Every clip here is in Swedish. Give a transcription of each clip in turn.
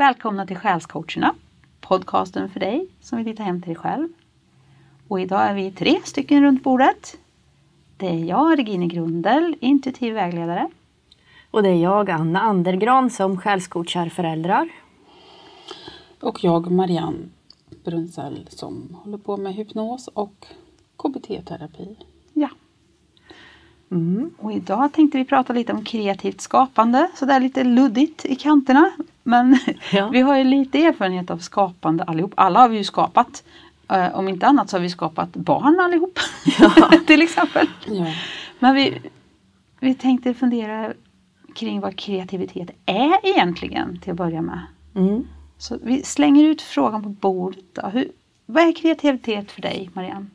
Välkomna till Själscoacherna, podcasten för dig som vill hitta hem till dig själv. Och idag är vi tre stycken runt bordet. Det är jag, Regine Grundel, intuitiv vägledare. Och det är jag, Anna Andergran, som själscoachar föräldrar. Och jag, Marianne Brunzell, som håller på med hypnos och KBT-terapi. Ja. Mm. Och idag tänkte vi prata lite om kreativt skapande, så det är lite luddigt i kanterna. Men ja. vi har ju lite erfarenhet av skapande allihop. Alla har vi ju skapat. Uh, om inte annat så har vi skapat barn allihop. Ja. till exempel. Ja. Men vi, vi tänkte fundera kring vad kreativitet är egentligen till att börja med. Mm. Så vi slänger ut frågan på bordet. Då. Hur, vad är kreativitet för dig, Marianne?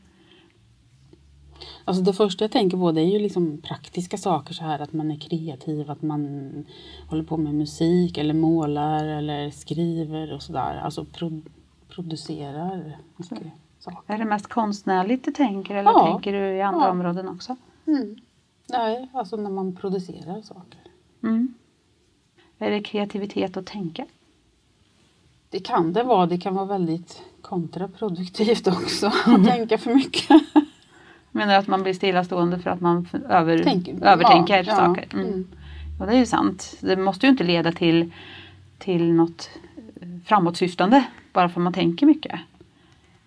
Alltså det första jag tänker på det är ju liksom praktiska saker så här att man är kreativ, att man håller på med musik eller målar eller skriver och sådär. Alltså pro producerar mycket saker. Är det mest konstnärligt du tänker eller ja. tänker du i andra ja. områden också? Mm. Nej, alltså när man producerar saker. Mm. Är det kreativitet att tänka? Det kan det vara. Det kan vara väldigt kontraproduktivt också att tänka för mycket. Menar att man blir stillastående för att man över, Tänk, övertänker ja, saker? Mm. Mm. Och det är ju sant. Det måste ju inte leda till, till något framåtsyftande bara för att man tänker mycket.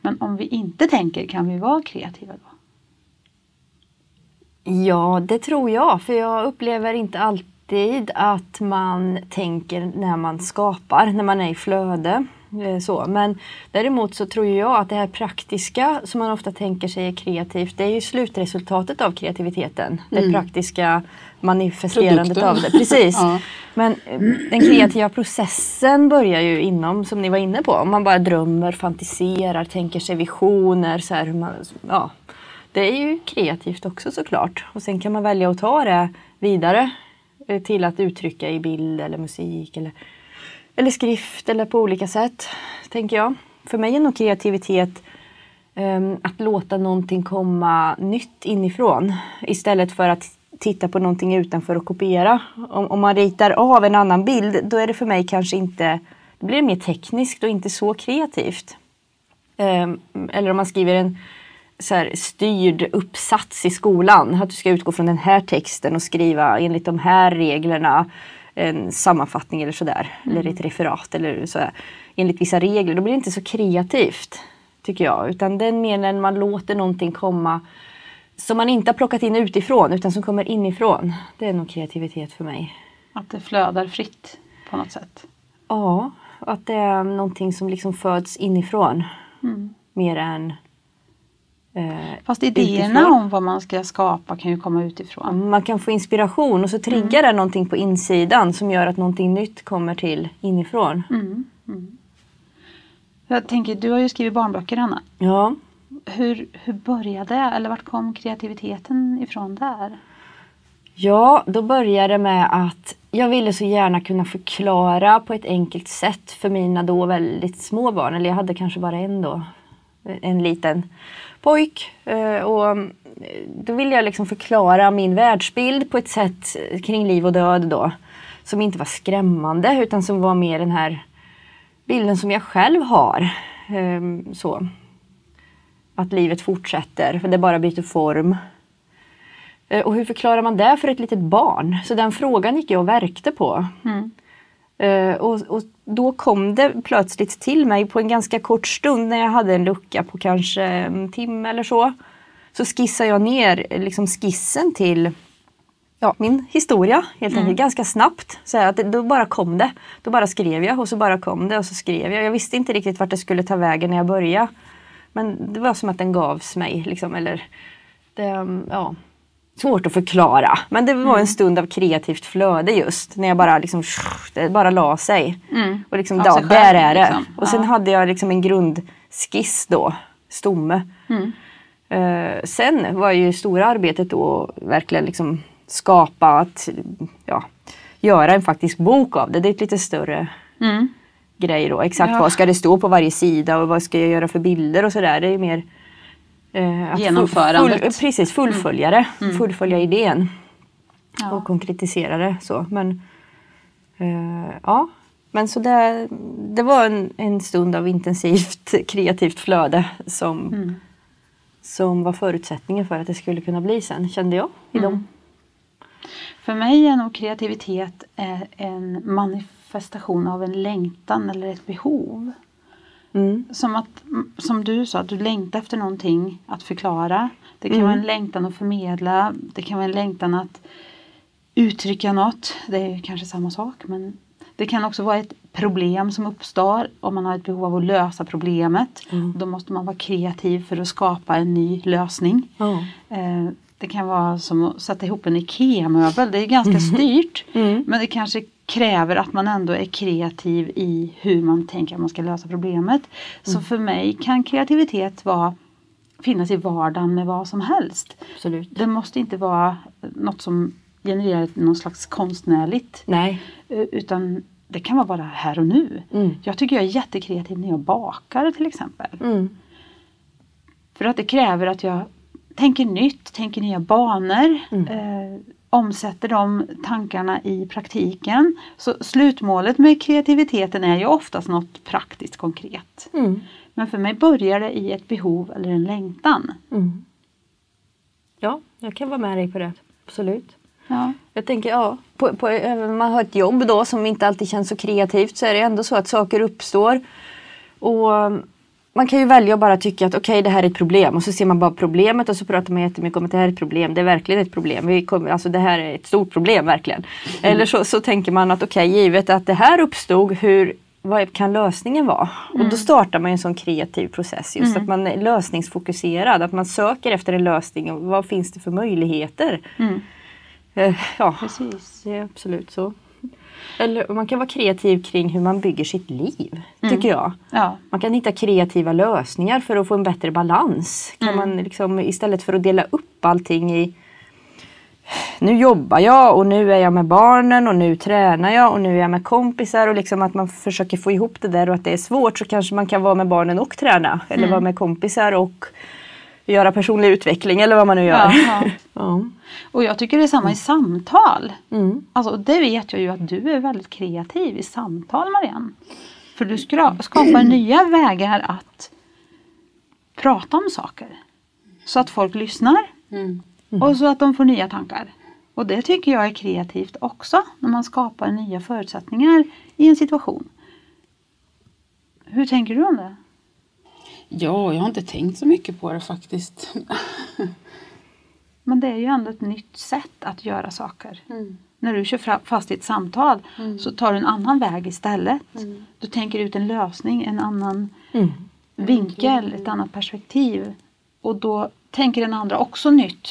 Men om vi inte tänker, kan vi vara kreativa då? Ja, det tror jag. För jag upplever inte alltid att man tänker när man skapar, när man är i flöde. Eh, så. Men däremot så tror jag att det här praktiska som man ofta tänker sig är kreativt, det är ju slutresultatet av kreativiteten. Det mm. praktiska manifesterandet Produkten. av det. Precis. ja. Men eh, den kreativa processen börjar ju inom, som ni var inne på, om man bara drömmer, fantiserar, tänker sig visioner. Så här, man, ja. Det är ju kreativt också såklart. Och sen kan man välja att ta det vidare eh, till att uttrycka i bild eller musik eller eller skrift eller på olika sätt, tänker jag. För mig är nog kreativitet um, att låta någonting komma nytt inifrån istället för att titta på någonting utanför och kopiera. Om, om, man ritar av en annan bild, då är det för mig kanske inte, då blir det mer tekniskt och inte så kreativt. Um, eller om man skriver en så här, styrd uppsats i skolan, att du ska utgå från den här texten och skriva enligt de här reglerna en sammanfattning eller sådär. Mm. Eller ett referat eller sådär. Enligt vissa regler. Då blir det inte så kreativt. Tycker jag. Utan är mer när man låter någonting komma som man inte har plockat in utifrån utan som kommer inifrån. Det är nog kreativitet för mig. Att det flödar fritt på något sätt? Ja, att det är någonting som liksom föds inifrån. Mm. Mer än Fast idéerna utifrån. om vad man ska skapa kan ju komma utifrån. Man kan få inspiration och så triggar mm. det någonting på insidan som gör att någonting nytt kommer till inifrån. Mm. Mm. Jag tänker, du har ju skrivit barnböcker Anna. Ja. Hur, hur började det? Eller vart kom kreativiteten ifrån där? Ja, då började det med att jag ville så gärna kunna förklara på ett enkelt sätt för mina då väldigt små barn. Eller jag hade kanske bara en då. En liten pojk. Eh, och eh, då ville jag liksom förklara min världsbild på ett sätt eh, kring liv och död då. Som inte var skrämmande utan som var mer den här bilden som jag själv har. Ehm, så. Att livet fortsätter, för det bara byter form. Och hur förklarar man det för ett litet barn? Så den frågan gick jag och verkte på. Mm. Uh, och, och, då kom det plötsligt till mig på en ganska kort stund när jag hade en lucka på kanske en timme eller så. Så skissade jag ner liksom skissen till ja, min historia helt enkelt mm. ganska snabbt. Så att det, då bara kom det. Då bara skrev jag och så bara kom det och så skrev jag. Jag visste inte riktigt vart det skulle ta vägen när jag började. Men det var som att den gavs mig. Liksom, eller det, ja, svårt att förklara. Men det var mm. en stund av kreativt flöde just. När jag bara liksom, det bara la sig. Mm. Och liksom, ja, där är det. Liksom. Och sen ja. hade jag liksom en grundskiss då, stomme. Mm. Uh, sen var ju stora arbetet då verkligen liksom skapa, att ja, göra en faktisk bok av det. Det är ett lite större mm. grej då. Exakt ja. vad ska det stå på varje sida och vad ska jag göra för bilder och sådär. Det är mer Eh, Genomförandet. Full, precis, fullfölja det. Mm. Fullfölja idén. Ja. Och konkretisera det. Så. Men, eh, ja. Men så det, det var en, en stund av intensivt kreativt flöde som, Mm. som var förutsättningen för att det skulle kunna bli sen, kände jag. I dem. För mig är nog kreativitet eh, en manifestation av en längtan eller ett behov. Mm. Som, att, som du sa, att du längtar efter någonting att förklara. Det kan Mm. vara en längtan att förmedla. Det kan vara en längtan att uttrycka något. Det är kanske samma sak. Men det kan också vara ett problem som uppstår om man har ett behov av att lösa problemet. Mm. Då måste man vara kreativ för att skapa en ny lösning. Ja. Eh, Det kan vara som att sätta ihop en IKEA-möbel. Det är ganska styrt. Mm. Men det kanske kräver att man ändå är kreativ i hur man tänker att man ska lösa problemet. Så för mig kan kreativitet vara, finnas i vardagen med vad som helst. Absolut. Det måste inte vara något som genererar någon slags konstnärligt. Nej. Utan det kan vara bara här och nu. Mm. Jag tycker jag är jättekreativ när jag bakar till exempel. Mm. För att det kräver att jag tänker nytt, tänker nya banor, eh, omsätter de tankarna i praktiken. Så slutmålet med kreativiteten är ju oftast något praktiskt konkret. Mm. Men för mig börjar det i ett behov eller en längtan. Mm. Ja, jag kan vara med dig på det. Absolut. Ja. Jag tänker, ja, på, på, man har ett jobb då som inte alltid känns så kreativt så är det ändå så att saker uppstår. Och man kan ju välja att bara tycka att okej det här är ett problem och så ser man bara problemet och så pratar man jättemycket om att det här är ett problem. Det är verkligen ett problem. Vi kommer, alltså det här är ett stort problem verkligen. Eller så, så tänker man att okej givet att det här uppstod, hur, vad kan lösningen vara? Och då startar man en sån kreativ process. Just att man är lösningsfokuserad. Att man söker efter en lösning. Och vad finns det för möjligheter? Mm. Eh, Ja, Precis. det är absolut så. Eller man kan vara kreativ kring hur man bygger sitt liv, tycker jag. Ja. Man kan hitta kreativa lösningar för att få en bättre balans. Kan man liksom, istället för att dela upp allting i nu jobbar jag och nu är jag med barnen och nu tränar jag och nu är jag med kompisar och liksom att man försöker få ihop det där och att det är svårt så kanske man kan vara med barnen och träna eller vara med kompisar och göra personlig utveckling eller vad man nu gör. Ja, ja. Ja. Och jag tycker det är samma i samtal. Mm. Alltså det vet jag ju att du är väldigt kreativ i samtal Marianne. För du skapar nya vägar att prata om saker. Så att folk lyssnar Mm. och så att de får nya tankar. Och det tycker jag är kreativt också när man skapar nya förutsättningar i en situation. Hur tänker du om det? Ja, jag har inte tänkt så mycket på det faktiskt. Men det är ju ändå ett nytt sätt att göra saker. Mm. När du kör fast i ett samtal så tar du en annan väg istället. Mm. Du tänker ut en lösning, en annan Mm. vinkel, ett annat perspektiv. Och då tänker den andra också nytt.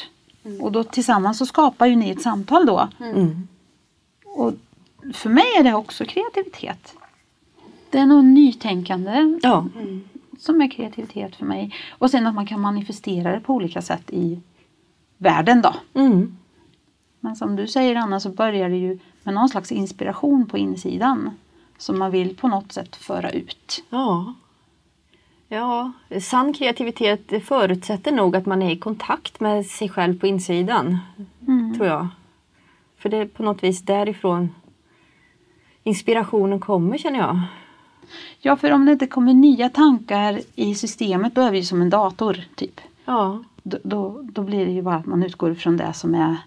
Och då tillsammans så skapar ju ni ett samtal då. Mm. Och för mig är det också kreativitet. Det är nog nytänkande Ja. Som är kreativitet för mig. Och sen att man kan manifestera det på olika sätt i världen då. Mm. Men som du säger Anna så börjar det ju med någon slags inspiration på insidan. Som man vill på något sätt föra ut. Ja. Ja, sann kreativitet förutsätter nog att man är i kontakt med sig själv på insidan. Tror jag. För det är på något vis därifrån inspirationen kommer känner jag. Ja, för om det inte kommer nya tankar i systemet då är vi ju som en dator typ. Ja. Då, då, då blir det ju bara att man utgår från det som är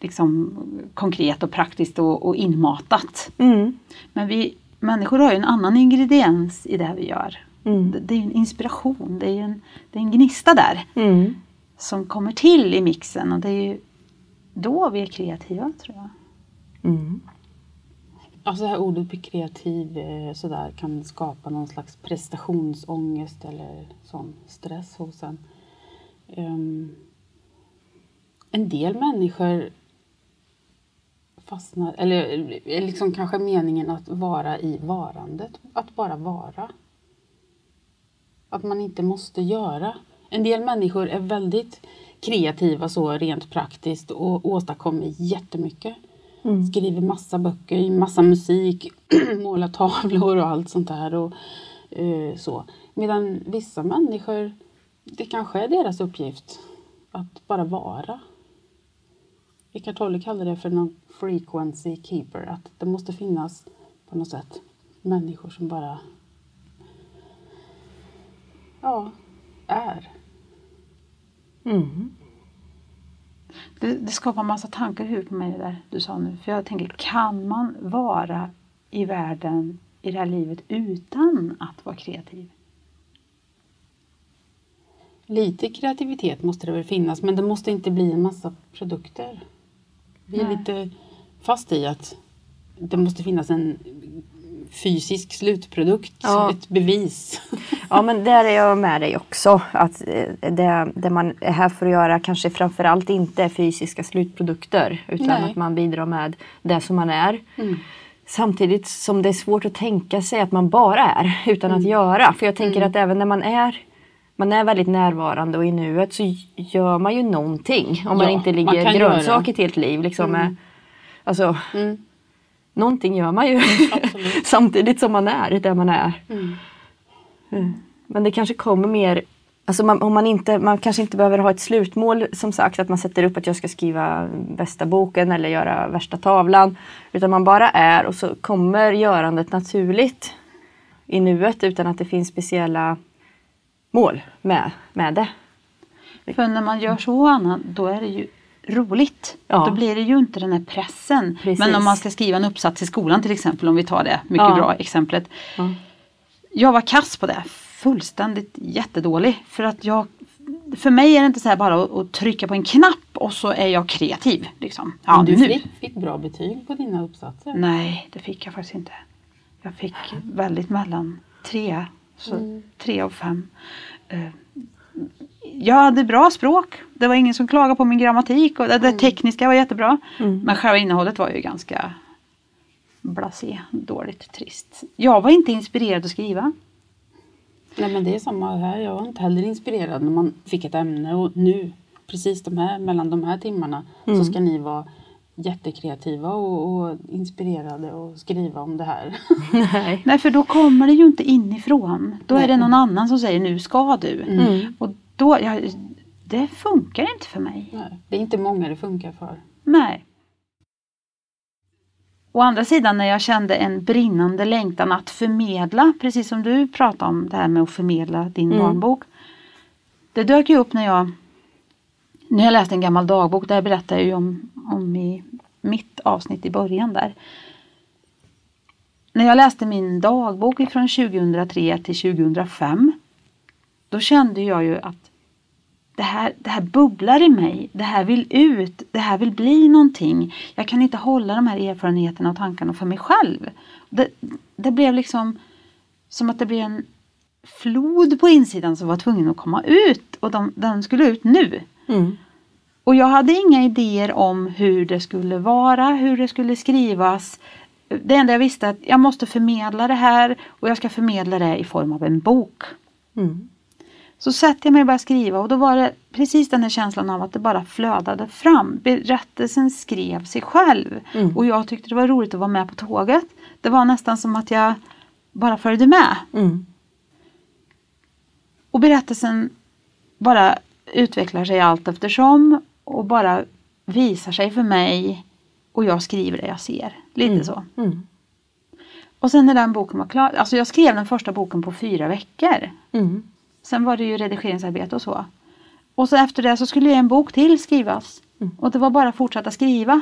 liksom konkret och praktiskt och, och inmatat. Mm. Men vi människor har ju en annan ingrediens i det vi gör. Mm. Det, det är en inspiration, det är en, det är en gnista där Mm. som kommer till i mixen och det är ju då vi är kreativa tror jag. Alltså det här ordet blir kreativ eh, sådär kan skapa någon slags prestationsångest eller sån stress hos en. Um, en del människor fastnar, eller är liksom kanske meningen att vara i varandet, att bara vara. Att man inte måste göra. En del människor är väldigt kreativa så rent praktiskt och åstadkommer jättemycket. Mm. Skriver massa böcker, massa musik, målar tavlor och allt sånt där. Och, eh, så. Medan vissa människor, det kanske är deras uppgift att bara vara. Eckart Tolle kallar det för någon frequency keeper. Att det måste finnas på något sätt. Människor som bara ja, är. Mm. Det, det skapar massa tankar i huvudet på mig det där du sa nu. För jag tänker, kan man vara i världen, i det här livet utan att vara kreativ? Lite kreativitet måste det väl finnas men det måste inte bli en massa produkter. Vi är Nej. lite fast i att det måste finnas en fysisk slutprodukt, Ja. ett bevis. Ja men där är jag med dig också. Att eh, det, det man är här för att göra kanske framförallt inte är fysiska slutprodukter. Utan Nej. att man bidrar med det som man är. Mm. Samtidigt som det är svårt att tänka sig att man bara är utan att göra. För jag tänker att även när man är man är väldigt närvarande och i nuet så gör man ju någonting. Om man Ja, inte man ligger kan grönsak göra. ett helt liv. Liksom med, alltså, Mm. Någonting gör man ju Absolut. samtidigt som man är där man är. Mm. Men det kanske kommer mer Alltså man, om man, inte, man kanske inte behöver ha ett slutmål som sagt att man sätter upp att jag ska skriva bästa boken eller göra värsta tavlan. Utan man bara är och så kommer görandet naturligt i nuet utan att det finns speciella mål med, med det. För när man gör så Anna, då är det ju roligt. Ja. Då blir det ju inte den här pressen. Precis. Men om man ska skriva en uppsats i skolan till exempel, om vi tar det mycket Ja. bra exemplet. Ja. Jag var kass på det, fullständigt jättedålig. För att jag för mig är det inte så här bara att, att trycka på en knapp och så är jag kreativ. Liksom. Ja, Men du nu. fick, fick bra betyg på dina uppsatser. Nej, det fick jag faktiskt inte. Jag fick väldigt mellan tre, så tre av fem. Jag hade bra språk. Det var ingen som klagade på min grammatik och det, det tekniska var jättebra. Men själva innehållet var ju ganska blasé, dåligt, trist. Jag var inte inspirerad att skriva. Nej men det är samma här. Jag var inte heller inspirerad när man fick ett ämne och nu precis de här, mellan de här timmarna så ska ni vara jättekreativa och, och inspirerade och skriva om det här. Nej. Nej, för då kommer det ju inte inifrån. Då är Nej. det någon annan som säger nu ska du. Mm. Och då, ja, det funkar inte för mig. Nej, det är inte många det funkar för. Nej. Å andra sidan när jag kände en brinnande längtan att förmedla, precis som du pratade om det här med att förmedla din Mm. barnbok. Det dök ju upp när jag, när jag läste en gammal dagbok, där berättar jag ju om, om i mitt avsnitt i början där. När jag läste min dagbok från 2003 till 2005 då kände jag ju att det här, det här bubblar i mig. Det här vill ut. Det här vill bli någonting. Jag kan inte hålla de här erfarenheterna och tankarna för mig själv. Det, det blev liksom som att det blev en flod på insidan som var tvungen att komma ut. Och de, den skulle ut nu. Mm. Och jag hade inga idéer om hur det skulle vara, hur det skulle skrivas. Det enda jag visste att jag måste förmedla det här och jag ska förmedla det i form av en bok. Mm. Så satte jag mig och började skriva och då var det precis den här känslan av att det bara flödade fram. Berättelsen skrev sig själv. Mm. Och jag tyckte det var roligt att vara med på tåget. Det var nästan som att jag bara följde med. Mm. Och berättelsen bara utvecklar sig allt eftersom och bara visar sig för mig och jag skriver det jag ser. Lite Mm. så. Mm. Och sen när den boken var klar, alltså jag skrev den första boken på fyra veckor. Mm. Sen var det ju redigeringsarbete och så. Och så efter det så skulle en bok till skrivas. Mm. Och det var bara att fortsätta skriva.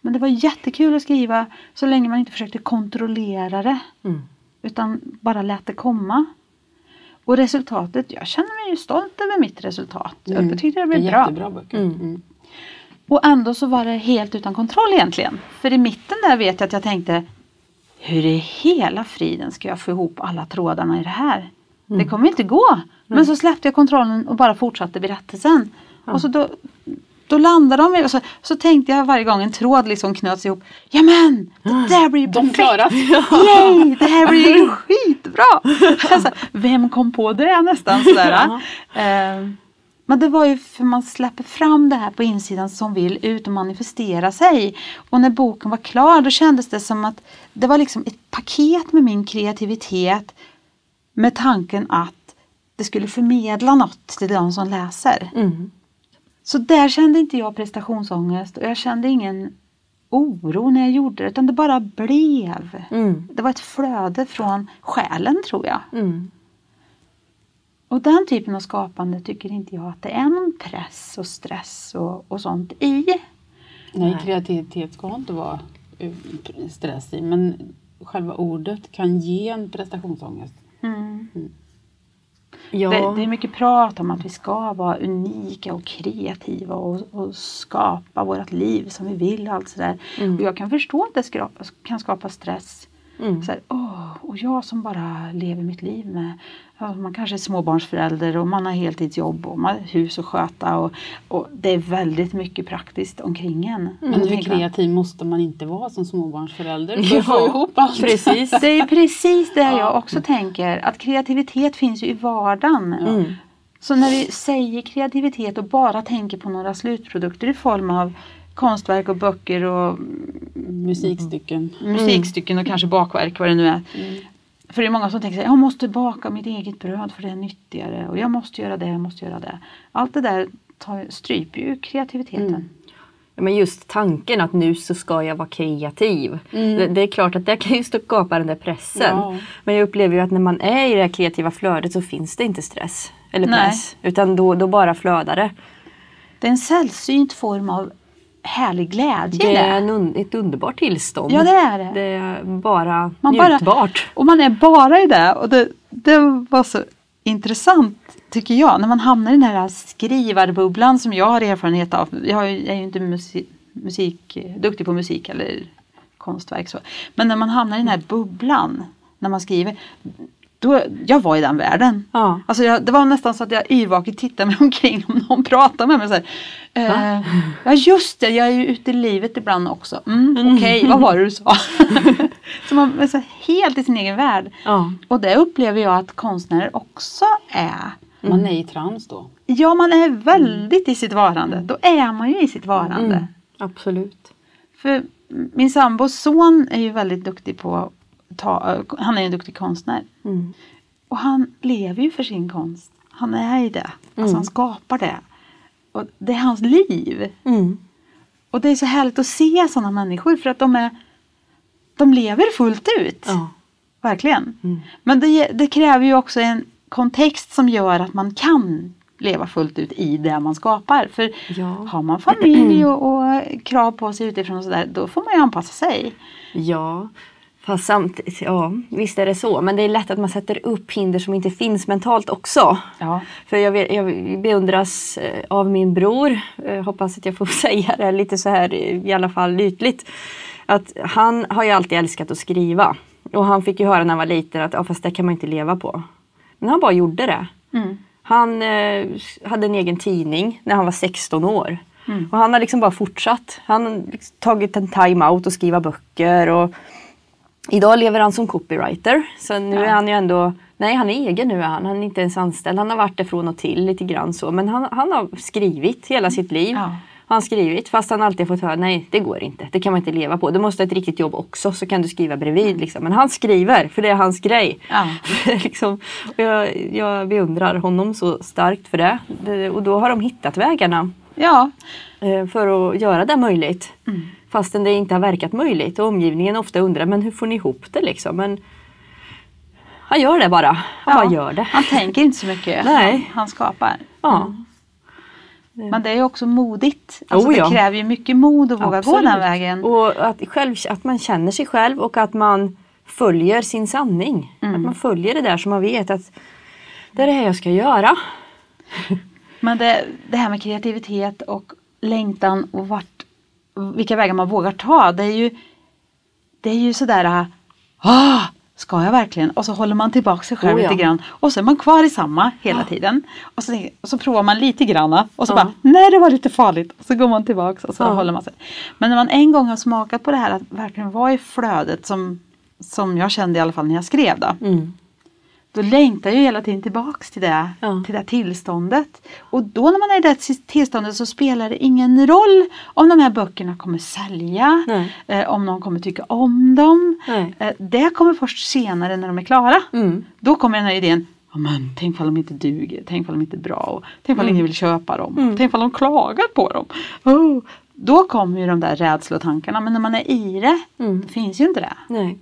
Men det var jättekul att skriva så länge man inte försökte kontrollera det. Mm. Utan bara lät det komma. Och resultatet, jag känner mig ju stolt över mitt resultat. Jag tyckte det blev Mm. är bra. jättebra böcker. Mm. Mm. Och ändå så var det helt utan kontroll egentligen. För i mitten där vet jag att jag tänkte Hur i hela friden ska jag få ihop alla trådarna i det här? Det kommer inte gå. Men så släppte jag kontrollen och bara fortsatte berättelsen. Och så då, då landade de i, och så, så tänkte jag varje gång en tråd liksom knöts ihop. Jamen, det där blir ju perfekt! Yay, det här blir ju skitbra! Alltså, vem kom på det nästan sådär. Ja. Ehm, men det var ju för man släpper fram det här på insidan som vill ut och manifestera sig. Och när boken var klar då kändes det som att det var liksom ett paket med min kreativitet med tanken att det skulle förmedla något till de som läser. Mm. Så där kände inte jag prestationsångest och jag kände ingen oro när jag gjorde det utan det bara blev. Mm. Det var ett flöde från själen tror jag. Mm. Och den typen av skapande tycker inte jag att det är någon press och stress och, och sånt i. Nej, kreativitet ska inte vara stress i men själva ordet kan ge en prestationsångest. Mm. Ja. Det, det är mycket prat om att vi ska vara unika och kreativa och, och skapa vårt liv som vi vill. och Allt sådär. Mm. Och jag kan förstå att det kan skapa stress. Mm. Så här, åh, och jag som bara lever mitt liv med, ja, man kanske är småbarnsförälder och man har heltidsjobb och man har hus att sköta och, och det är väldigt mycket praktiskt omkring en. Men Då hur kreativ måste man inte vara som småbarnsförälder för att få ihop allt? Precis. Det är precis det Ja. jag också tänker, att kreativitet finns ju i vardagen. Mm. Så när vi säger kreativitet och bara tänker på några slutprodukter i form av konstverk och böcker och Musikstycken. musikstycken och kanske bakverk vad det nu är. För det är många som tänker att jag måste baka mitt eget bröd för det är nyttigare och jag måste göra det, jag måste göra det. Allt det där tar, stryper ju kreativiteten. Mm. Ja, Men just tanken att nu så ska jag vara kreativ. Mm. Det, det är klart att det kan ju skapa den där pressen. Ja. Men jag upplever ju att när man är i det kreativa flödet så finns det inte stress eller Nej. press. Utan då, då bara flödar det. Det är en sällsynt form av härlig glädje Det är en ett underbart tillstånd. Ja det är det. Det är bara Man bara- njutbart. Och man är bara i det. Och det, det var så intressant tycker jag. När man hamnar i den här skrivarbubblan som jag har erfarenhet av. Jag är ju inte musik, musik, duktig på musik eller konstverk. Så. Men när man hamnar i den här bubblan när man skriver. Då, jag var i den världen. Ja. Alltså jag, det var nästan så att jag yrvaket tittade mig omkring om någon pratade med mig. Så här, eh, ja just det, jag är ju ute i livet ibland också. Mm, Okej, vad var det du sa? så man är så helt i sin egen värld. Ja. Och det upplever jag att konstnärer också är. Man är i trans då. Ja, man är väldigt i sitt varande. Då är man ju i sitt varande. Mm. Absolut. För min sambos son är ju väldigt duktig på ta, han är en duktig konstnär. Mm. Och han lever ju för sin konst. Han är i det. Alltså Mm. han skapar det. Och det är hans liv. Mm. Och det är så härligt att se sådana människor för att de är de lever fullt ut. Ja. Verkligen. Mm. Men det, det kräver ju också en kontext som gör att man kan leva fullt ut i det man skapar. För Ja. har man familj och, och krav på sig utifrån och sådär, då får man ju anpassa sig. Ja, fast samtidigt, ja visst är det så. Men det är lätt att man sätter upp hinder som inte finns mentalt också. Ja. För jag, jag beundras eh, av min bror, eh, hoppas att jag får säga det lite så här eh, i alla fall ytligt. Att han har ju alltid älskat att skriva. Och han fick ju höra när han var liten att ja, fast det kan man inte leva på. Men han bara gjorde det. Mm. Han eh, hade en egen tidning när han var 16 år. Mm. Och han har liksom bara fortsatt. Han har liksom tagit en time-out och skriva böcker. Och idag lever han som copywriter. Så nu Ja. är han ju ändå, nej han är egen nu är han. Han är inte ens anställd. Han har varit det från och till lite grann så. Men han, han har skrivit hela sitt liv. Ja. Han skrivit fast han alltid fått höra nej det går inte. Det kan man inte leva på. Du måste ha ett riktigt jobb också så kan du skriva bredvid. Liksom. Men han skriver för det är hans grej. Ja. liksom, och jag, jag beundrar honom så starkt för det. det. Och då har de hittat vägarna Ja. eh, för att göra det möjligt. Mm. Fastän det inte har verkat möjligt. Och omgivningen ofta undrar, men hur får ni ihop det liksom? Men han gör det bara. Han ja. bara gör det. Han tänker inte så mycket. Nej. Han, han skapar. Ja. Men det är ju också modigt. Alltså Oh, ja. Det kräver ju mycket mod att våga gå Absolut. den vägen. Och att, själv, att man känner sig själv och att man följer sin sanning. Mm. Att man följer det där som man vet att det är det här jag ska göra. Men det, det här med kreativitet och längtan och vart, vilka vägar man vågar ta. Det är ju, det är ju sådär, ah, ska jag verkligen? Och så håller man tillbaka sig själv Oh, ja. lite grann. Och så är man kvar i samma hela tiden. Och så, och så provar man lite granna och så Ja. bara, nej det var lite farligt. Och så går man tillbaka och så Ja. håller man sig. Men när man en gång har smakat på det här att verkligen vara i flödet som, som jag kände i alla fall när jag skrev då. Mm. Då längtar jag hela tiden tillbaks till det, Ja. till det tillståndet. Och då när man är i det tillståndet så spelar det ingen roll om de här böckerna kommer sälja, eh, om någon kommer tycka om dem. Eh, det kommer först senare när de är klara. Mm. Då kommer den här idén, "Ja, men, tänk om de inte duger, tänk om de inte är bra, och tänk om Mm. ingen vill köpa dem, Mm. tänk om de klagar på dem. Oh, då kommer ju de där rädslotankarna. Men när man är i det, Mm. finns ju inte det. Nej.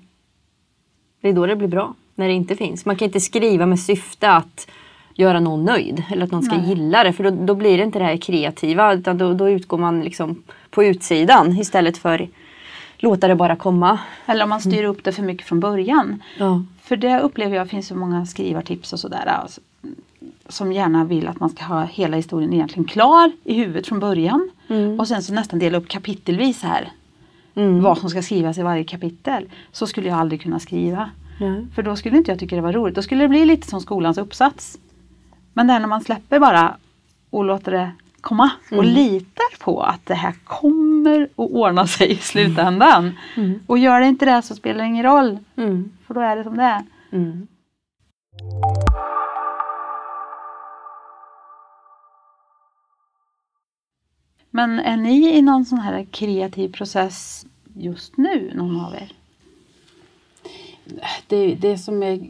Det är då det blir bra. När det inte finns. Man kan inte skriva med syfte att göra någon nöjd. Eller att någon ska Nej. gilla det. För då, då blir det inte det här kreativa. Utan då, då utgår man liksom på utsidan. Istället för låta det bara komma. Eller om man styr upp det för mycket från början. Ja. För det upplever jag finns så många skrivartips och sådär. Alltså, som gärna vill att man ska ha hela historien egentligen klar i huvudet från början. Mm. Och sen så nästan dela upp kapitelvis här. Mm. Vad som ska skrivas i varje kapitel. Så skulle jag aldrig kunna skriva. Nej. För då skulle inte jag tycka det var roligt. Då skulle det bli lite som skolans uppsats. Men där när man släpper bara och låter det komma och Mm. litar på att det här kommer att ordna sig i slutändan. Mm. Och gör det inte det så spelar det ingen roll. Mm. För då är det som det är. Mm. Men är ni i någon sån här kreativ process just nu, någon av er? Det, det som är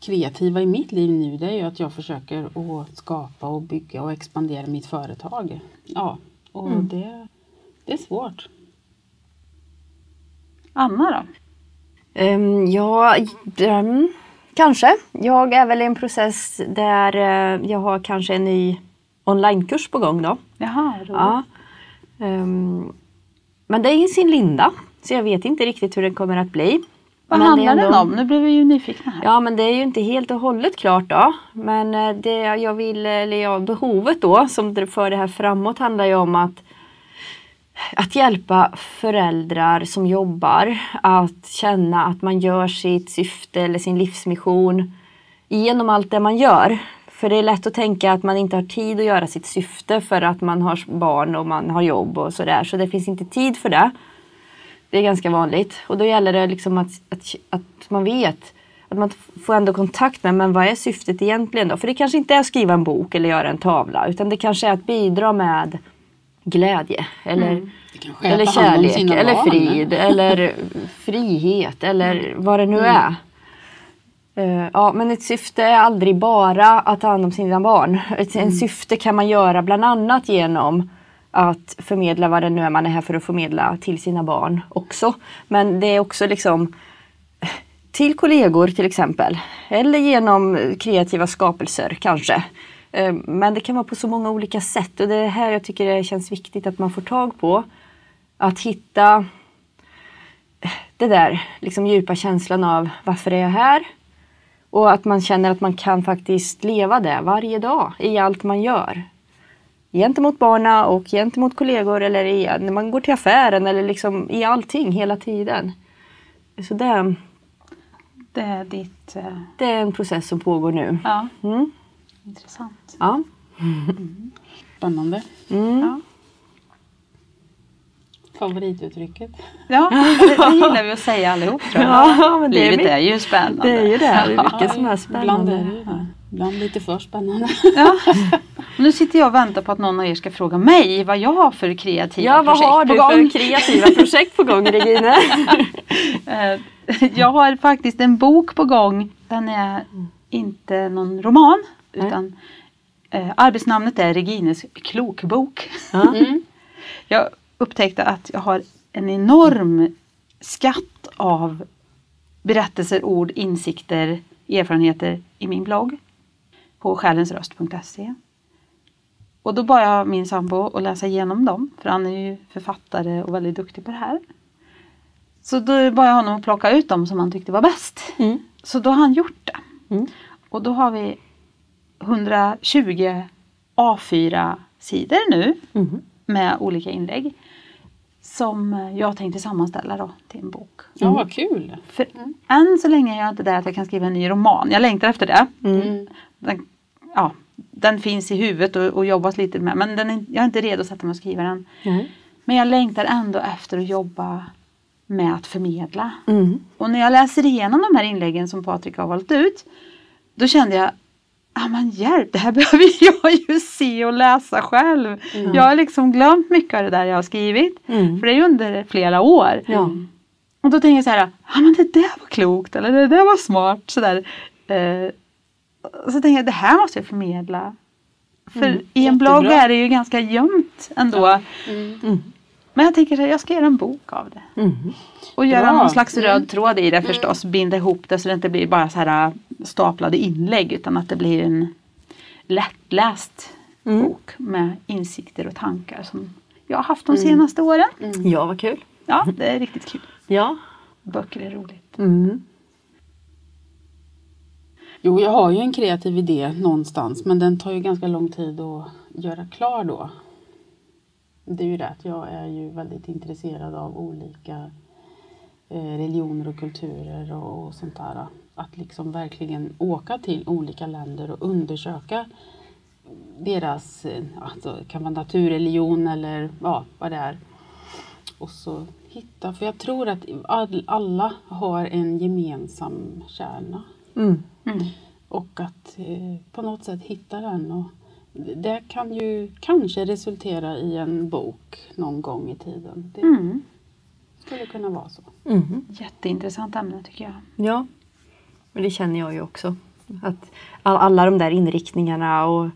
kreativa i mitt liv nu det är ju att jag försöker att skapa och bygga och expandera mitt företag. Ja, och Mm. det, det är svårt. Anna då? Um, ja, um, kanske. Jag är väl i en process där eh, jag har kanske en ny onlinekurs på gång då. Jaha, roligt. Ja. Ehm, men det är i sin linda. Så jag vet inte riktigt hur den kommer att bli. Vad Men handlar den om? Nu blev vi ju nyfikna här. Ja men det är ju inte helt och hållet klart då. Men eh, det jag vill, eller ja, behovet då som för det här framåt handlar ju om att att hjälpa föräldrar som jobbar att känna att man gör sitt syfte eller sin livsmission genom allt det man gör. För det är lätt att tänka att man inte har tid att göra sitt syfte för att man har barn och man har jobb och sådär. Så det finns inte tid för det. Det är ganska vanligt. Och då gäller det liksom att, att, att man vet att man får ändå kontakt med men vad är syftet egentligen då? För det kanske inte är att skriva en bok eller göra en tavla utan det kanske är att bidra med glädje eller, är eller kärlek eller barn. frid eller frihet eller vad det nu är. Eh, Ja, men ett syfte är aldrig bara att ta hand om sina barn. Ett en syfte kan man göra bland annat genom att förmedla vad det nu är man är här för att förmedla till sina barn också. Men det är också liksom till kollegor till exempel. Eller genom kreativa skapelser kanske. Eh, men det kan vara på så många olika sätt och det är här jag tycker det känns viktigt att man får tag på. Att hitta det där liksom djupa känslan av varför är jag här? Och att man känner att man kan faktiskt leva det varje dag i allt man gör. Gentemot barna och gentemot kollegor eller i, när man går till affären eller liksom i allting hela tiden. Så det, Det är ditt... eh, det är en process som pågår nu. Ja, Mm. intressant. Ja. Spännande. Mm. Ja. Favorituttrycket. Ja, det, det gillar vi att säga allihop tror jag. Ja, men det är Livet mycket- är ju spännande. Det är ju det. Det är mycket som är Ibland är spännande. det. Ibland lite för spännande. Ja. Nu sitter jag och väntar på att någon av er ska fråga mig vad jag har för kreativa Ja, vad projekt har på du gång. för kreativa projekt på gång Regine? Eh, Jag har faktiskt en bok på gång. Den är inte någon roman utan eh, arbetsnamnet är Regines klokbok. Ja. Mm. Jag upptäckte att jag har en enorm skatt av berättelser, ord, insikter, erfarenheter i min blogg på själensröst.se. Och då bad jag min sambo att läsa igenom dem, för han är ju författare och väldigt duktig på det här. Så då bad jag honom att plocka ut dem som han tyckte var bäst. Mm. Så då har han gjort det. Mm. Och då har vi 120 A4-sidor nu Mm. med olika inlägg. Som jag tänkte sammanställa då till en bok. Ja, vad kul. För än så länge är jag inte där att jag kan skriva en ny roman. Jag längtar efter det. Mm. Ja, den finns i huvudet och, och jobbas lite med men den är, jag är inte redo att sätta mig och skriva den. Nej. Men jag längtar ändå efter att jobba med att förmedla. Mm. Och när jag läser igenom de här inläggen som Patrik har valt ut då kände jag Ja men hjälp, det här behöver jag ju se och läsa själv. Jag har liksom glömt mycket av det där jag har skrivit. Mm. För det är ju under flera år. Ja. Och då tänker jag så här, ja men det där var klokt eller det där var smart. Sådär. Eh, så tänker jag, det här måste jag förmedla. För i en blogg jättebra. är det ju ganska gömt ändå. Mm. Mm. Men jag tänker att jag ska göra en bok av det. Mm. Och göra Bra. någon slags röd Mm. tråd i det förstås. Binda ihop det så det inte blir bara så här äh, staplade inlägg utan att det blir en lättläst Mm. bok med insikter och tankar som jag har haft de Mm. senaste åren. Ja, vad kul. Ja, det är riktigt kul. Ja. Böcker är roligt. Mm. Jo, jag har ju en kreativ idé någonstans men den tar ju ganska lång tid att göra klar då. Det är ju det att jag är ju väldigt intresserad av olika eh, religioner och kulturer och, och sånt där. Att liksom verkligen åka till olika länder och undersöka deras, eh, alltså det kan vara naturreligion eller ja, vad det är. Och så hitta, för jag tror att all, alla har en gemensam kärna. Mm. Mm. Och att eh, på något sätt hitta den. Och det kan ju kanske resultera i en bok någon gång i tiden. Det Mm. skulle kunna vara så. Mm. Jätteintressant ämne tycker jag. Ja, men det känner jag ju också. Att all, alla de där inriktningarna och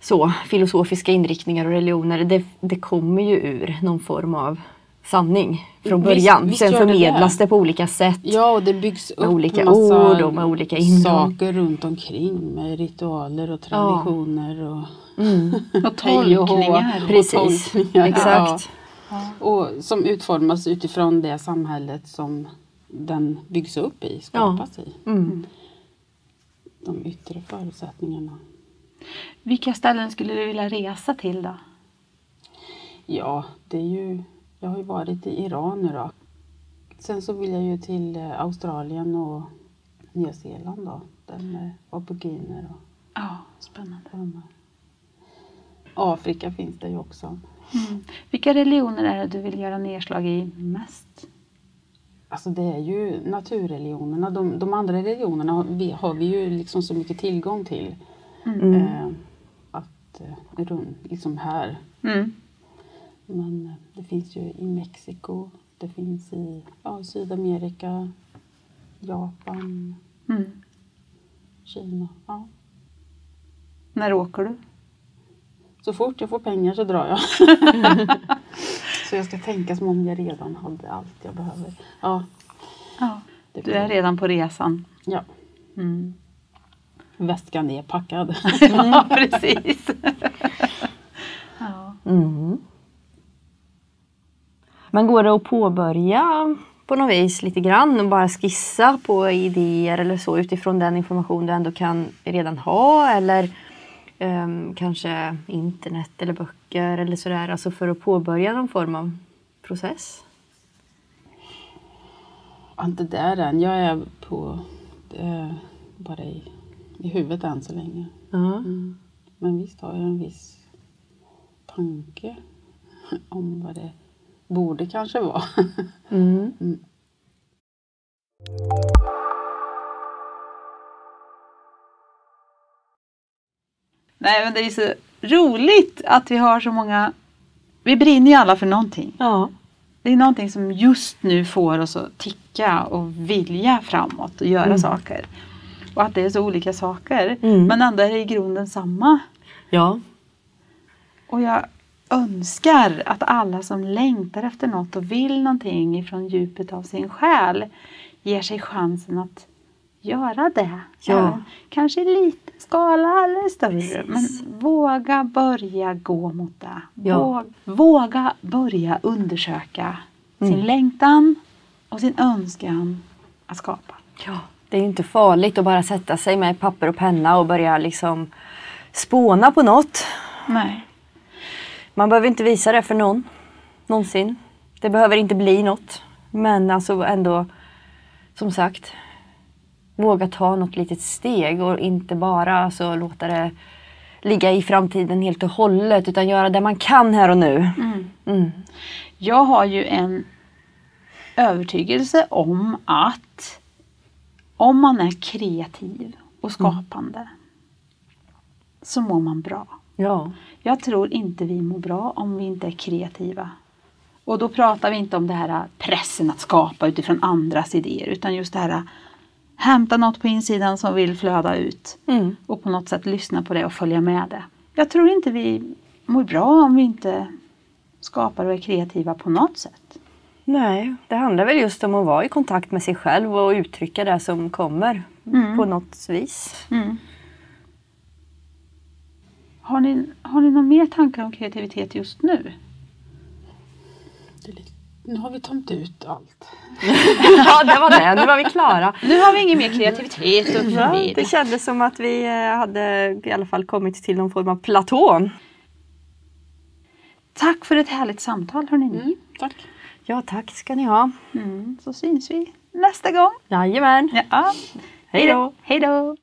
så, filosofiska inriktningar och religioner, det, det kommer ju ur någon form av sanning från början. visst Sen förmedlas det. det på olika sätt. Ja, och det byggs upp Med olika massa ord och med olika innehåll. saker runt omkring med ritualer och traditioner. Och, Mm. Och tolkningar. Och Precis, tolkningar, exakt. Ja. Och som utformas utifrån det samhället som den byggs upp i, skapas i. Mm. De yttre förutsättningarna. Vilka ställen skulle du vilja resa till då? Ja, det är ju... Jag har ju varit i Iran nu då. Sen så vill jag ju till eh, Australien och Nya Zeeland då. Där med aboriginerna och Ja, spännande. Afrika finns det ju också. Mm. Vilka religioner är det du vill göra nedslag i mest? Alltså det är ju naturreligionerna. De, de andra religionerna har vi, har vi ju liksom så mycket tillgång till. Mm. Eh, att eh, liksom här. Mm. Men eh, det finns ju i Mexiko. Det finns i ja, Sydamerika. Japan. Mm. Kina. Ja. När åker du? Så fort jag får pengar så drar jag. så jag ska tänka som om jag redan hade allt jag behöver. Ja, Ja. Du är redan på resan. Ja, Mm. väskan är packad. Ja, precis. ja. Mm. Men går det att påbörja på något vis lite grann och bara skissa på idéer eller så utifrån den information du ändå kan redan ha eller ehm, kanske internet eller böcker eller sådär, alltså för att påbörja någon form av process? Inte där än. Jag är på eh, bara i, i huvudet än så länge. Ja. Mm. Men visst har jag en viss tanke om vad det borde kanske vara. Mm. Nej men det är så roligt att vi har så många Vi brinner ju alla för någonting. ja. Det är någonting som just nu får oss att ticka och vilja framåt och göra Mm. saker. Och att det är så olika saker. Mm. Men ändå är det i grunden samma. Ja. Och jag önskar att alla som längtar efter något och vill någonting ifrån djupet av sin själ ger sig chansen att göra det. Ja. Kanske i liten skala eller större. Precis. Men våga börja gå mot det. Ja. Våg, våga börja undersöka Mm. sin längtan och sin önskan att skapa. Ja, det är inte farligt att bara sätta sig med papper och penna och börja liksom spåna på något. Nej. Man behöver inte visa det för någon. Någonsin. Det behöver inte bli något. Men alltså ändå, som sagt, våga ta något litet steg och inte bara alltså, låta det ligga i framtiden helt och hållet utan göra det man kan här och nu. Mm. Mm. Jag har ju en övertygelse om att om man är kreativ och skapande så mår man bra. Ja. Jag tror inte vi mår bra om vi inte är kreativa. Och då pratar vi inte om det här pressen att skapa utifrån andras idéer utan just det här hämta något på insidan som vill flöda ut Mm. och på något sätt lyssna på det och följa med det. Jag tror inte vi mår bra om vi inte skapar och är kreativa på något sätt. Nej, det handlar väl just om att vara i kontakt med sig själv och uttrycka det som kommer Mm. på något vis. Mm. Har ni, har ni några mer tankar om kreativitet just nu? Det är lite, nu har vi tömt ut allt. ja, det var det. Nu var vi klara. Nu har vi ingen mer kreativitet att Ja, det kändes som att vi eh, hade i alla fall kommit till någon form av platå. Tack för ett härligt samtal hörni. Mm, tack. Ja, tack ska ni ha. Mm, så syns vi nästa gång. Jajamän. Ja. Hej då. Hej då.